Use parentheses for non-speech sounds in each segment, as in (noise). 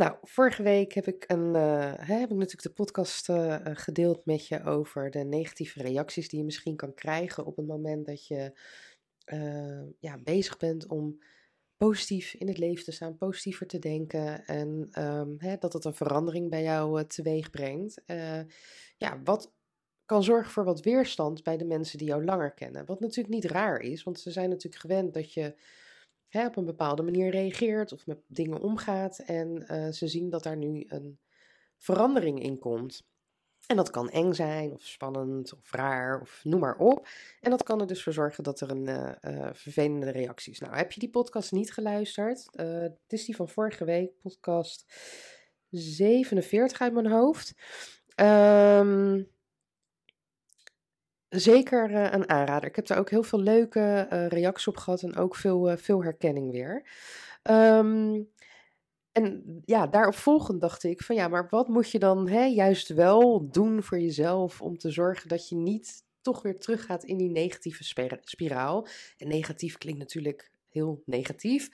Nou, vorige week heb ik, een, uh, heb ik natuurlijk de podcast uh, gedeeld met je over de negatieve reacties die je misschien kan krijgen op het moment dat je ja, bezig bent om positief in het leven te staan, positiever te denken en um, hè, dat het een verandering bij jou teweeg brengt. ja, wat kan zorgen voor wat weerstand bij de mensen die jou langer kennen. Wat natuurlijk niet raar is, want ze zijn natuurlijk gewend dat je op een bepaalde manier reageert of met dingen omgaat. En uh, ze zien dat daar nu een verandering in komt. En dat kan eng zijn, of spannend, of raar, of noem maar op. En dat kan er dus voor zorgen dat er een uh, uh, vervelende reactie is. Nou, heb je die podcast niet geluisterd? het is die van vorige week, podcast 47 uit mijn hoofd. Um, zeker uh, een aanrader. Ik heb daar ook heel veel leuke uh, reacties op gehad en ook veel, uh, veel herkenning weer. Um, en ja, daarop volgend dacht ik van ja, maar wat moet je dan hè, juist wel doen voor jezelf om te zorgen dat je niet toch weer teruggaat in die negatieve spiraal. En negatief klinkt natuurlijk heel negatief.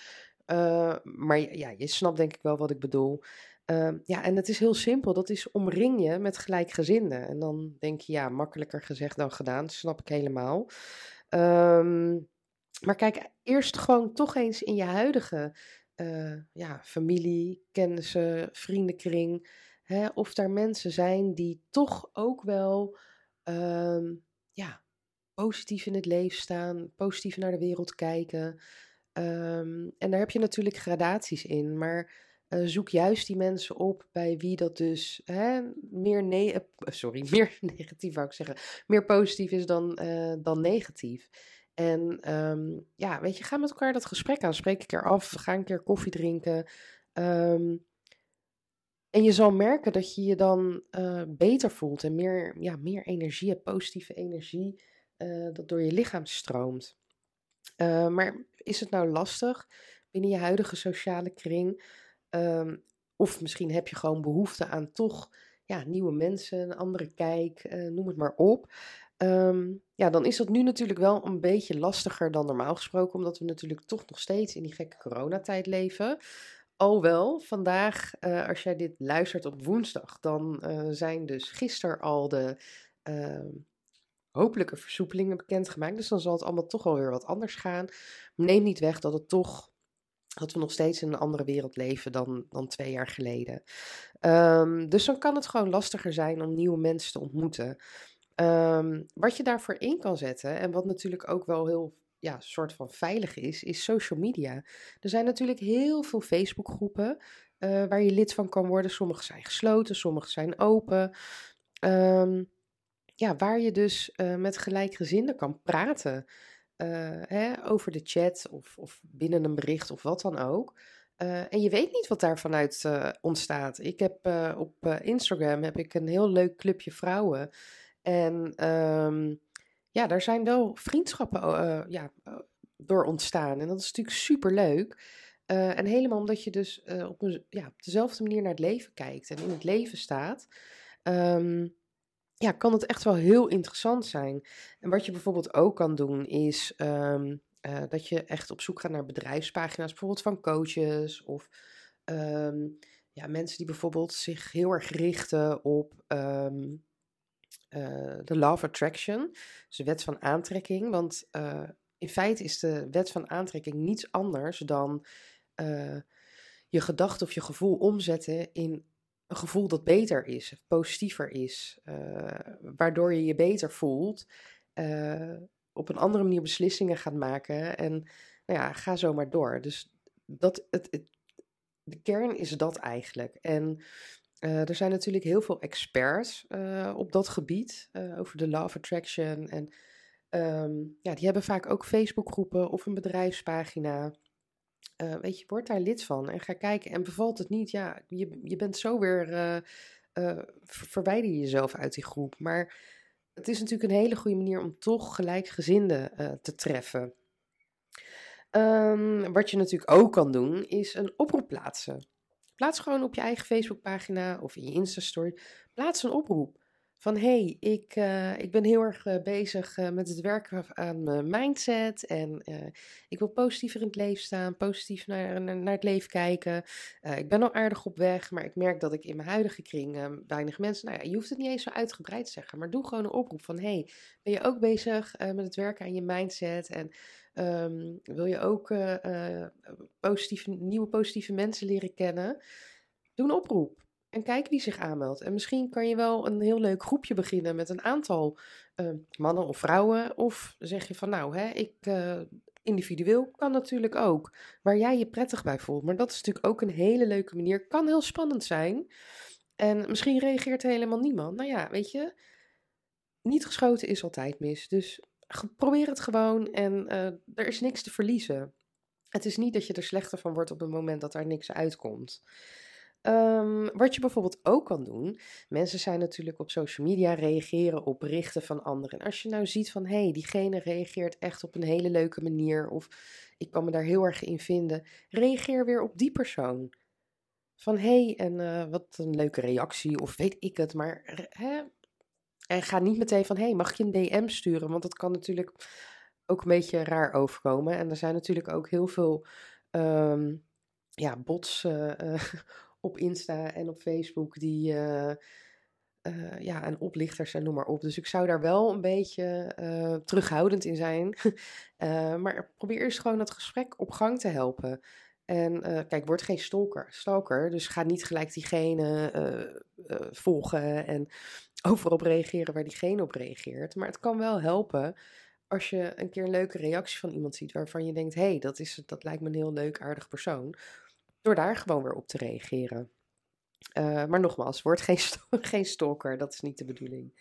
Maar ja, je snapt denk ik wel wat ik bedoel. Uh, ja, en het is heel simpel. Dat is omring je met gelijkgezinden. En dan denk je, ja, makkelijker gezegd dan gedaan. snap ik helemaal. Um, maar kijk eerst gewoon toch eens in je huidige uh, ja, familie, kennissen, vriendenkring. Hè, of daar mensen zijn die toch ook wel ja, positief in het leven staan. Positief naar de wereld kijken. Um, en daar heb je natuurlijk gradaties in. Maar uh, zoek juist die mensen op bij wie dat dus hè, meer, ne uh, (laughs) sorry, (laughs) meer negatief wou ik zeggen, meer positief is dan, uh, dan negatief. En um, ja, weet je, ga met elkaar dat gesprek aan. Spreek een keer af, ga een keer koffie drinken. Um, en je zal merken dat je je dan beter voelt en meer, ja, meer energie positieve energie, dat door je lichaam stroomt. Maar is het nou lastig binnen je huidige sociale kring? Um, of misschien heb je gewoon behoefte aan toch ja, nieuwe mensen, een andere kijk, uh, noem het maar op. Um, ja, dan is dat nu natuurlijk wel een beetje lastiger dan normaal gesproken, omdat we natuurlijk toch nog steeds in die gekke coronatijd leven. Alhoewel, vandaag, uh, als jij dit luistert op woensdag, dan zijn dus gisteren al de ehm, hopelijke versoepelingen bekendgemaakt. Dus dan zal het allemaal toch alweer wat anders gaan. Neem niet weg dat het toch dat we nog steeds in een andere wereld leven dan, dan twee jaar geleden. Um, dus dan kan het gewoon lastiger zijn om nieuwe mensen te ontmoeten. Um, wat je daarvoor in kan zetten, en wat natuurlijk ook wel heel ja, soort van veilig is, is social media. Er zijn natuurlijk heel veel Facebookgroepen uh, waar je lid van kan worden. Sommige zijn gesloten, sommige zijn open. Um, ja, waar je dus uh, met gelijkgezinden kan praten. Uh, hè, over de chat of, of, binnen een bericht of wat dan ook. Uh, en je weet niet wat daar vanuit ontstaat. Ik heb op Instagram heb ik een heel leuk clubje vrouwen. En um, ja, daar zijn wel vriendschappen ja, door ontstaan. En dat is natuurlijk super leuk. en helemaal omdat je dus op, een, ja, op dezelfde manier naar het leven kijkt en in het leven staat. Um, ja, kan het echt wel heel interessant zijn. En wat je bijvoorbeeld ook kan doen, is um, uh, dat je echt op zoek gaat naar bedrijfspagina's, bijvoorbeeld van coaches of um, ja, mensen die bijvoorbeeld zich heel erg richten op um, uh, de Law of Attraction, dus de wet van aantrekking. Want uh, in feite is de wet van aantrekking niets anders dan je gedachte of je gevoel omzetten in een gevoel dat beter is, positiever is, uh, waardoor je je beter voelt, uh, op een andere manier beslissingen gaat maken en nou ja, ga zo maar door. Dus dat, het, het de kern is dat eigenlijk. En uh, er zijn natuurlijk heel veel experts op dat gebied, over de Law Attraction. En um, ja, die hebben vaak ook Facebookgroepen of een bedrijfspagina. Uh, weet je, word daar lid van en ga kijken. En bevalt het niet, ja, je, je bent zo weer uh, uh, verwijder je jezelf uit die groep. Maar het is natuurlijk een hele goede manier om toch gelijkgezinden te treffen. Um, wat je natuurlijk ook kan doen, is een oproep plaatsen. Plaats gewoon op je eigen Facebookpagina of in je Insta-story. Plaats een oproep. Van hey, ik, uh, ik ben heel erg uh, bezig uh, met het werken aan mijn mindset. En ik wil positiever in het leven staan, positief naar, naar, het leven kijken. ik ben al aardig op weg, maar ik merk dat ik in mijn huidige kring weinig mensen. Nou ja, je hoeft het niet eens zo uitgebreid te zeggen, maar doe gewoon een oproep van hey, ben je ook bezig met het werken aan je mindset? En um, wil je ook nieuwe positieve mensen leren kennen? Doe een oproep. En kijk wie zich aanmeldt. En misschien kan je wel een heel leuk groepje beginnen met een aantal uh, mannen of vrouwen. Of zeg je van nou, hè, ik, uh, individueel kan natuurlijk ook. Waar jij je prettig bij voelt. Maar dat is natuurlijk ook een hele leuke manier. Kan heel spannend zijn. En misschien reageert helemaal niemand. Nou ja, weet je, niet geschoten is altijd mis. Dus probeer het gewoon en uh, er is niks te verliezen. Het is niet dat je er slechter van wordt op het moment dat er niks uitkomt. Um, wat je bijvoorbeeld ook kan doen, mensen zijn natuurlijk op social media reageren op berichten van anderen. En als je nou ziet van hé, hey, diegene reageert echt op een hele leuke manier of ik kan me daar heel erg in vinden, reageer weer op die persoon. Van hé, hey, en uh, wat een leuke reactie of weet ik het, maar hè? En ga niet meteen van hé, hey, mag je een DM sturen? Want dat kan natuurlijk ook een beetje raar overkomen. En er zijn natuurlijk ook heel veel um, ja, bots uh, uh, op Insta en op Facebook die. Uh, uh, ja, en oplichters en noem maar op. Dus ik zou daar wel een beetje uh, terughoudend in zijn. (laughs) maar probeer eerst gewoon het gesprek op gang te helpen. En kijk, word geen stalker, stalker. Dus ga niet gelijk diegene volgen en (laughs) overal op reageren waar diegene op reageert. Maar het kan wel helpen als je een keer een leuke reactie van iemand ziet waarvan je denkt: hé, hey, dat, is, dat lijkt me een heel leuk, aardig persoon door daar gewoon weer op te reageren. Uh, maar nogmaals, word geen, (laughs) geen stalker, dat is niet de bedoeling.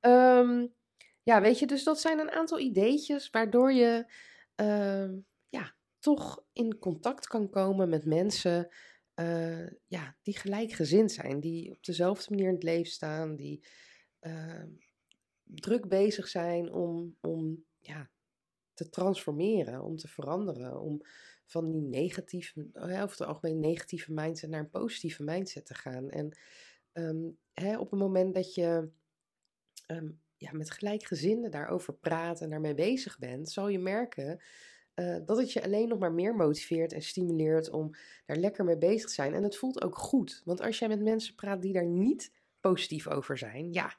Um, ja, weet je, dus dat zijn een aantal ideetjes waardoor je uh, ja, toch in contact kan komen met mensen uh, ja, die gelijkgezind zijn, die op dezelfde manier in het leven staan, die ehm, druk bezig zijn om, om ja, te transformeren, om te veranderen, om van die negatieve, over het algemeen negatieve mindset naar een positieve mindset te gaan. En um, hè, op het moment dat je um, ja, met gelijkgezinden daarover praat en daarmee bezig bent, zal je merken uh, dat het je alleen nog maar meer motiveert en stimuleert om daar lekker mee bezig te zijn. En het voelt ook goed, want als jij met mensen praat die daar niet positief over zijn, ja,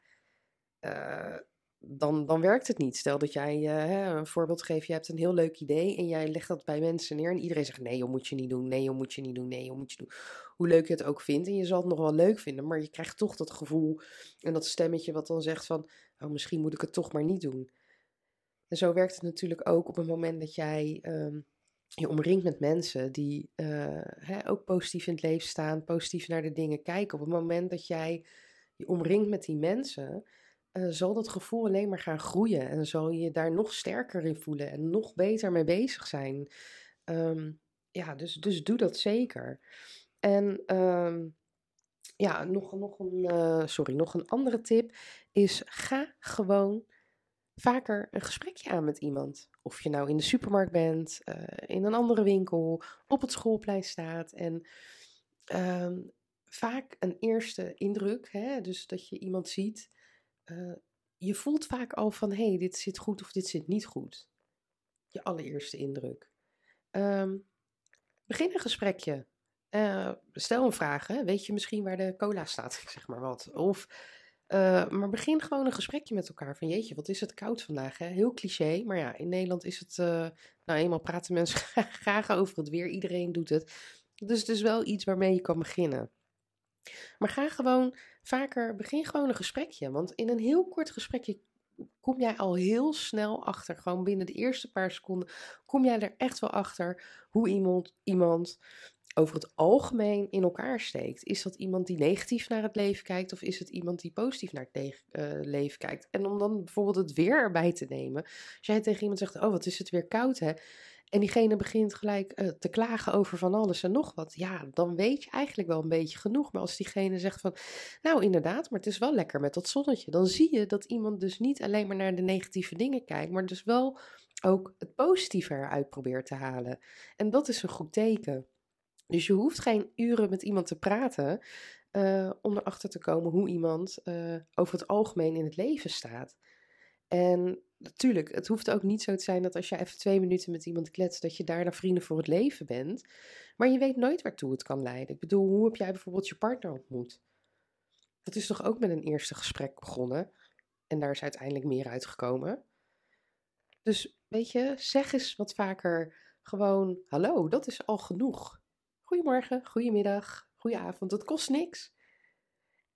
uh, dan, dan werkt het niet. Stel dat jij uh, een voorbeeld geeft, je hebt een heel leuk idee en jij legt dat bij mensen neer en iedereen zegt nee joh, moet je niet doen, nee joh, moet je niet doen, nee joh, moet je doen. Hoe leuk je het ook vindt en je zal het nog wel leuk vinden, maar je krijgt toch dat gevoel en dat stemmetje wat dan zegt van, oh, misschien moet ik het toch maar niet doen. En zo werkt het natuurlijk ook op het moment dat jij um, je omringt met mensen die uh, hè, ook positief in het leven staan, positief naar de dingen kijken. Op het moment dat jij je omringt met die mensen, uh, zal dat gevoel alleen maar gaan groeien en zal je daar nog sterker in voelen en nog beter mee bezig zijn. Um, ja, dus, dus doe dat zeker. En um, ja, nog, nog, een, uh, sorry, nog een andere tip is ga gewoon vaker een gesprekje aan met iemand. Of je nou in de supermarkt bent, uh, in een andere winkel, op het schoolplein staat. En um, vaak een eerste indruk, hè, dus dat je iemand ziet uh, je voelt vaak al van hé, hey, dit zit goed of dit zit niet goed. Je allereerste indruk. Um, begin een gesprekje. Uh, stel een vraag. Hè? Weet je misschien waar de cola staat? (laughs) Zeg maar wat. Of, uh, maar begin gewoon een gesprekje met elkaar. Van jeetje, wat is het koud vandaag? Hè? Heel cliché. Maar ja, in Nederland is het. nou, eenmaal praten mensen (laughs) graag over het weer. Iedereen doet het. Dus het is wel iets waarmee je kan beginnen. Maar ga gewoon vaker, begin gewoon een gesprekje. Want in een heel kort gesprekje kom jij al heel snel achter. Gewoon binnen de eerste paar seconden kom jij er echt wel achter hoe iemand, iemand over het algemeen in elkaar steekt. Is dat iemand die negatief naar het leven kijkt of is het iemand die positief naar het uh, leven kijkt? En om dan bijvoorbeeld het weer erbij te nemen. Als jij tegen iemand zegt, oh wat is het weer koud hè. En diegene begint gelijk eh, te klagen over van alles en nog wat. Ja, dan weet je eigenlijk wel een beetje genoeg. Maar als diegene zegt van, nou inderdaad, maar het is wel lekker met dat zonnetje. Dan zie je dat iemand dus niet alleen maar naar de negatieve dingen kijkt, maar dus wel ook het positieve eruit probeert te halen. En dat is een goed teken. Dus je hoeft geen uren met iemand te praten uh, om erachter te komen hoe iemand uh, over het algemeen in het leven staat. En natuurlijk, het hoeft ook niet zo te zijn dat als je even twee minuten met iemand kletst, dat je daarna vrienden voor het leven bent. Maar je weet nooit waartoe het kan leiden. Ik bedoel, hoe heb jij bijvoorbeeld je partner ontmoet? Dat is toch ook met een eerste gesprek begonnen? En daar is uiteindelijk meer uitgekomen. Dus weet je, zeg eens wat vaker gewoon hallo, dat is al genoeg. Goedemorgen, goedemiddag, goedenavond, dat kost niks.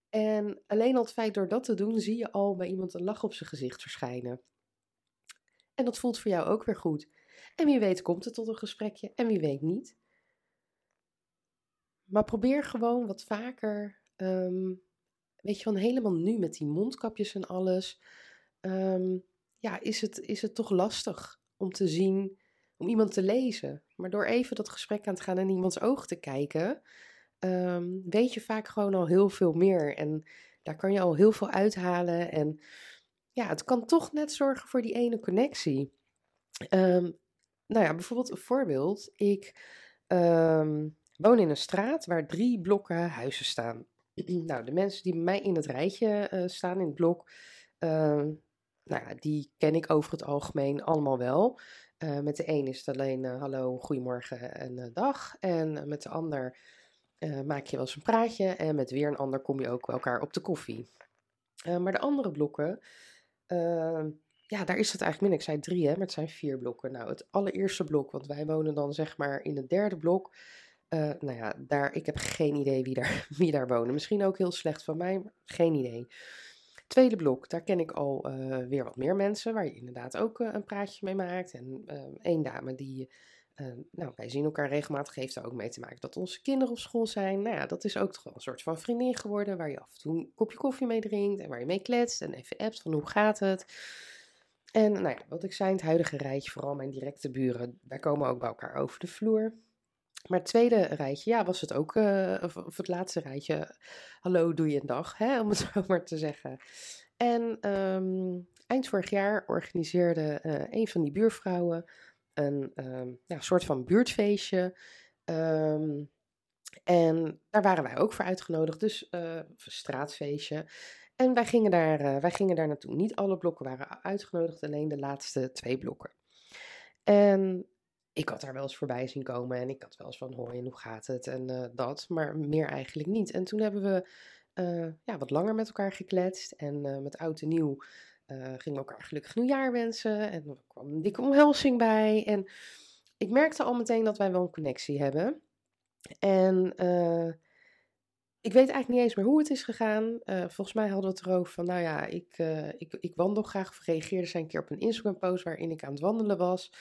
En alleen al het feit door dat te doen, zie je al bij iemand een lach op zijn gezicht verschijnen. En dat voelt voor jou ook weer goed. En wie weet komt het tot een gesprekje en wie weet niet. Maar probeer gewoon wat vaker, um, weet je, van helemaal nu met die mondkapjes en alles. Um, ja, is het, is het toch lastig om te zien, om iemand te lezen. Maar door even dat gesprek aan te gaan en iemands ogen te kijken, um, weet je vaak gewoon al heel veel meer. En daar kan je al heel veel uithalen. En ja, het kan toch net zorgen voor die ene connectie. Um, nou ja, bijvoorbeeld een voorbeeld. Ik um, woon in een straat waar drie blokken huizen staan. (clears throat) nou, de mensen die bij mij in het rijtje uh, staan, in het blok, uh, nou ja, die ken ik over het algemeen allemaal wel. Uh, met de een is het alleen uh, hallo, goedemorgen en dag. En met de ander maak je wel eens een praatje. En met weer een ander kom je ook elkaar op de koffie. maar de andere blokken, ja, daar is het eigenlijk min. Ik zei drie, hè, maar het zijn vier blokken. Nou, het allereerste blok, want wij wonen dan zeg maar in het derde blok. nou ja, daar, ik heb geen idee wie daar, (laughs) wie daar wonen. Misschien ook heel slecht van mij, maar geen idee. Tweede blok, daar ken ik al uh, weer wat meer mensen, waar je inderdaad ook uh, een praatje mee maakt. En één dame die, nou, wij zien elkaar regelmatig, heeft er ook mee te maken dat onze kinderen op school zijn. Nou ja, dat is ook toch wel een soort van vriendin geworden, waar je af en toe een kopje koffie mee drinkt en waar je mee kletst en even appt van hoe gaat het. En nou ja, wat ik zei, het huidige rijtje, vooral mijn directe buren, wij komen ook bij elkaar over de vloer. Maar het tweede rijtje, ja, was het ook, uh, of, het laatste rijtje, hallo, doe je een dag, hè, om het (laughs) zo maar te zeggen. En um, eind vorig jaar organiseerde uh, een van die buurvrouwen een um, ja, soort van buurtfeestje. Um, en daar waren wij ook voor uitgenodigd, dus uh, een straatfeestje. En wij gingen, daar, uh, wij gingen daar naartoe. Niet alle blokken waren uitgenodigd, alleen de laatste twee blokken. En ik had daar wel eens voorbij zien komen en ik had wel eens van hoi en hoe gaat het en uh, dat, maar meer eigenlijk niet. En toen hebben we ja, wat langer met elkaar gekletst en met oud en nieuw gingen we elkaar gelukkig nieuwjaar wensen en er kwam een dikke omhelzing bij. En ik merkte al meteen dat wij wel een connectie hebben. En ik weet eigenlijk niet eens meer hoe het is gegaan. volgens mij hadden we het erover van, nou ja, ik, ik, ik wandel graag of reageerde zij een keer op een Instagram post waarin ik aan het wandelen was.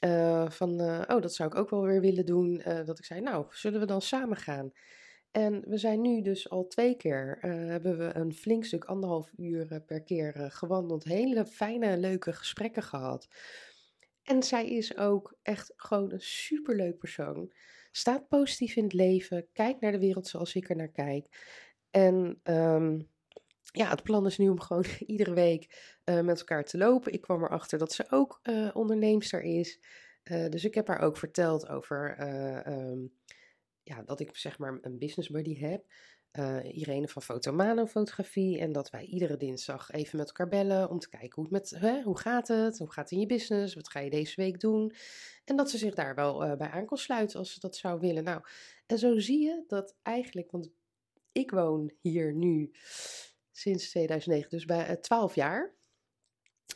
Uh, van, uh, oh, dat zou ik ook wel weer willen doen. Uh, dat ik zei, nou, zullen we dan samen gaan? En we zijn nu dus al twee keer, hebben we een flink stuk, anderhalf uur per keer gewandeld. Hele fijne, leuke gesprekken gehad. En zij is ook echt gewoon een superleuk persoon. Staat positief in het leven, kijkt naar de wereld zoals ik er naar kijk. En um, ja, het plan is nu om gewoon (laughs) iedere week met elkaar te lopen. Ik kwam erachter dat ze ook onderneemster is. Dus ik heb haar ook verteld over um, ja, dat ik zeg maar een business buddy heb. Irene van Fotomano Fotografie. En dat wij iedere dinsdag even met elkaar bellen om te kijken hoe, het met, hè, hoe gaat het? Hoe gaat het in je business? Wat ga je deze week doen? En dat ze zich daar wel bij aan kon sluiten als ze dat zou willen. Nou, en zo zie je dat eigenlijk, want ik woon hier nu sinds 2009, dus bij uh, 12 jaar.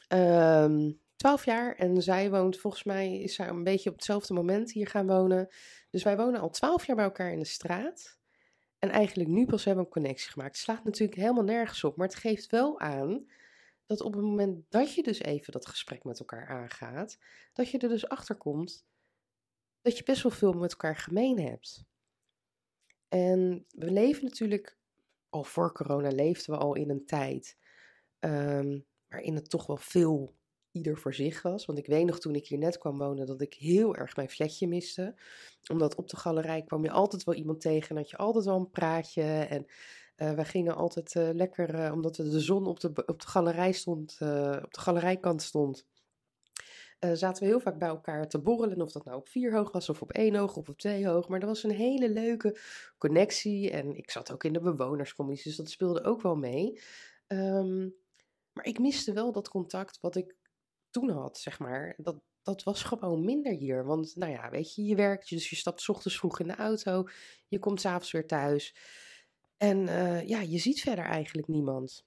Um, 12 jaar en zij woont, volgens mij is zij een beetje op hetzelfde moment hier gaan wonen. Dus wij wonen al 12 jaar bij elkaar in de straat. En eigenlijk nu pas hebben we een connectie gemaakt. Het slaat natuurlijk helemaal nergens op, maar het geeft wel aan dat op het moment dat je dus even dat gesprek met elkaar aangaat, dat je er dus achter komt dat je best wel veel met elkaar gemeen hebt. En we leven natuurlijk al voor corona leefden we al in een tijd um, waarin het toch wel veel ieder voor zich was. Want ik weet nog toen ik hier net kwam wonen dat ik heel erg mijn flatje miste. Omdat op de galerij kwam je altijd wel iemand tegen en had je altijd wel een praatje. En uh, wij gingen altijd uh, lekker, uh, omdat de zon op de, op de galerij stond, op de galerijkant stond. zaten we heel vaak bij elkaar te borrelen. Of dat nou op vier hoog was, of op één hoog, of op twee hoog. Maar er was een hele leuke connectie. En ik zat ook in de bewonerscommissie, dus dat speelde ook wel mee. Um, maar ik miste wel dat contact wat ik toen had, zeg maar. Dat, dat was gewoon minder hier. Want, nou ja, weet je, je werkt, dus je stapt ochtends vroeg in de auto. Je komt s'avonds weer thuis. En uh, ja, je ziet verder eigenlijk niemand.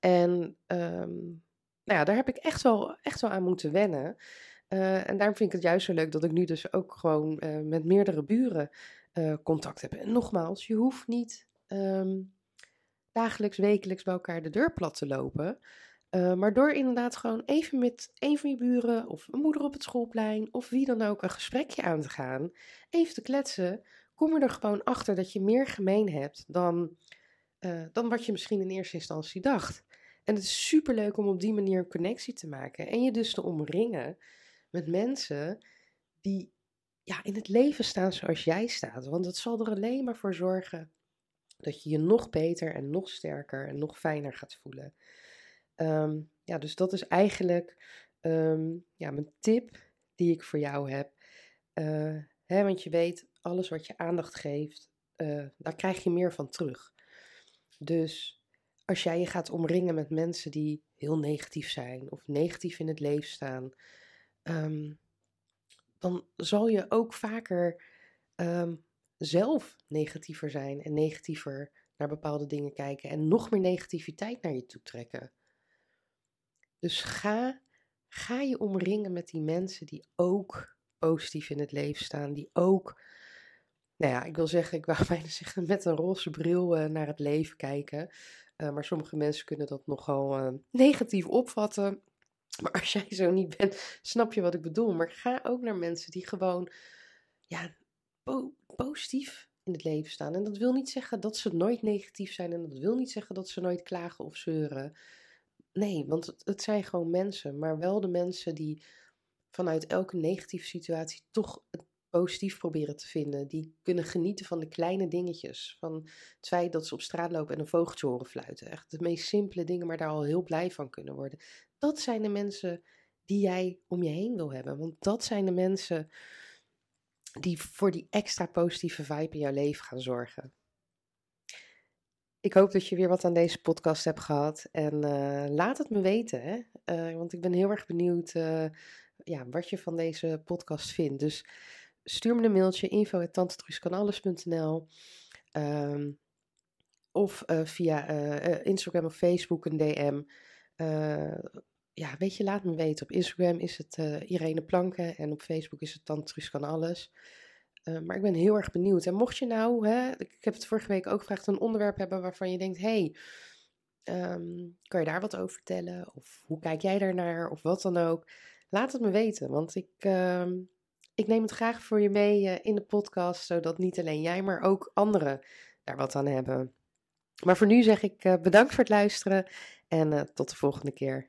En um, nou ja, daar heb ik echt wel, echt wel aan moeten wennen. Uh, en daarom vind ik het juist zo leuk dat ik nu dus ook gewoon uh, met meerdere buren contact heb. En nogmaals, je hoeft niet um, dagelijks, wekelijks bij elkaar de deur plat te lopen. Uh, maar door inderdaad gewoon even met een van je buren of een moeder op het schoolplein of wie dan ook een gesprekje aan te gaan, even te kletsen, kom je er gewoon achter dat je meer gemeen hebt dan, uh, dan wat je misschien in eerste instantie dacht. En het is super leuk om op die manier een connectie te maken en je dus te omringen met mensen die ja, in het leven staan zoals jij staat. Want het zal er alleen maar voor zorgen dat je je nog beter en nog sterker en nog fijner gaat voelen. Um, ja, dus dat is eigenlijk um, ja, mijn tip die ik voor jou heb. Uh, hè, want je weet, alles wat je aandacht geeft, uh, daar krijg je meer van terug. Dus als jij je gaat omringen met mensen die heel negatief zijn of negatief in het leven staan, um, dan zal je ook vaker zelf negatiever zijn en negatiever naar bepaalde dingen kijken en nog meer negativiteit naar je toe trekken. Dus ga, ga je omringen met die mensen die ook positief in het leven staan, die ook, nou ja, ik wil zeggen, ik wou (laughs) bijna zeggen, met een roze bril uh, naar het leven kijken. Uh, maar sommige mensen kunnen dat nogal uh, negatief opvatten. Maar als jij zo niet bent, snap je wat ik bedoel. Maar ga ook naar mensen die gewoon, ja, po positief in het leven staan. En dat wil niet zeggen dat ze nooit negatief zijn. En dat wil niet zeggen dat ze nooit klagen of zeuren. Nee, want het, het zijn gewoon mensen. Maar wel de mensen die vanuit elke negatieve situatie toch het positief proberen te vinden. Die kunnen genieten van de kleine dingetjes. Van het feit dat ze op straat lopen en een vogeltje horen fluiten. Echt de meest simpele dingen, maar daar al heel blij van kunnen worden. Dat zijn de mensen die jij om je heen wil hebben. Want dat zijn de mensen die voor die extra positieve vibe in jouw leven gaan zorgen. Ik hoop dat je weer wat aan deze podcast hebt gehad. En uh, laat het me weten, hè? Uh, want ik ben heel erg benieuwd uh, ja, wat je van deze podcast vindt. Dus stuur me een mailtje info.tantetruuskanalles.nl um, Of via Instagram of Facebook een DM. Ja, weet je, laat me weten. Op Instagram is het Irene Planken en op Facebook is het Tantetruus kan alles. Uh, maar ik ben heel erg benieuwd. En mocht je nou, hè, ik heb het vorige week ook gevraagd, een onderwerp hebben waarvan je denkt: hey, um, kan je daar wat over vertellen? Of hoe kijk jij daarnaar? Of wat dan ook. Laat het me weten, want ik, uh, ik neem het graag voor je mee uh, in de podcast, zodat niet alleen jij, maar ook anderen daar wat aan hebben. Maar voor nu zeg ik uh, bedankt voor het luisteren en tot de volgende keer.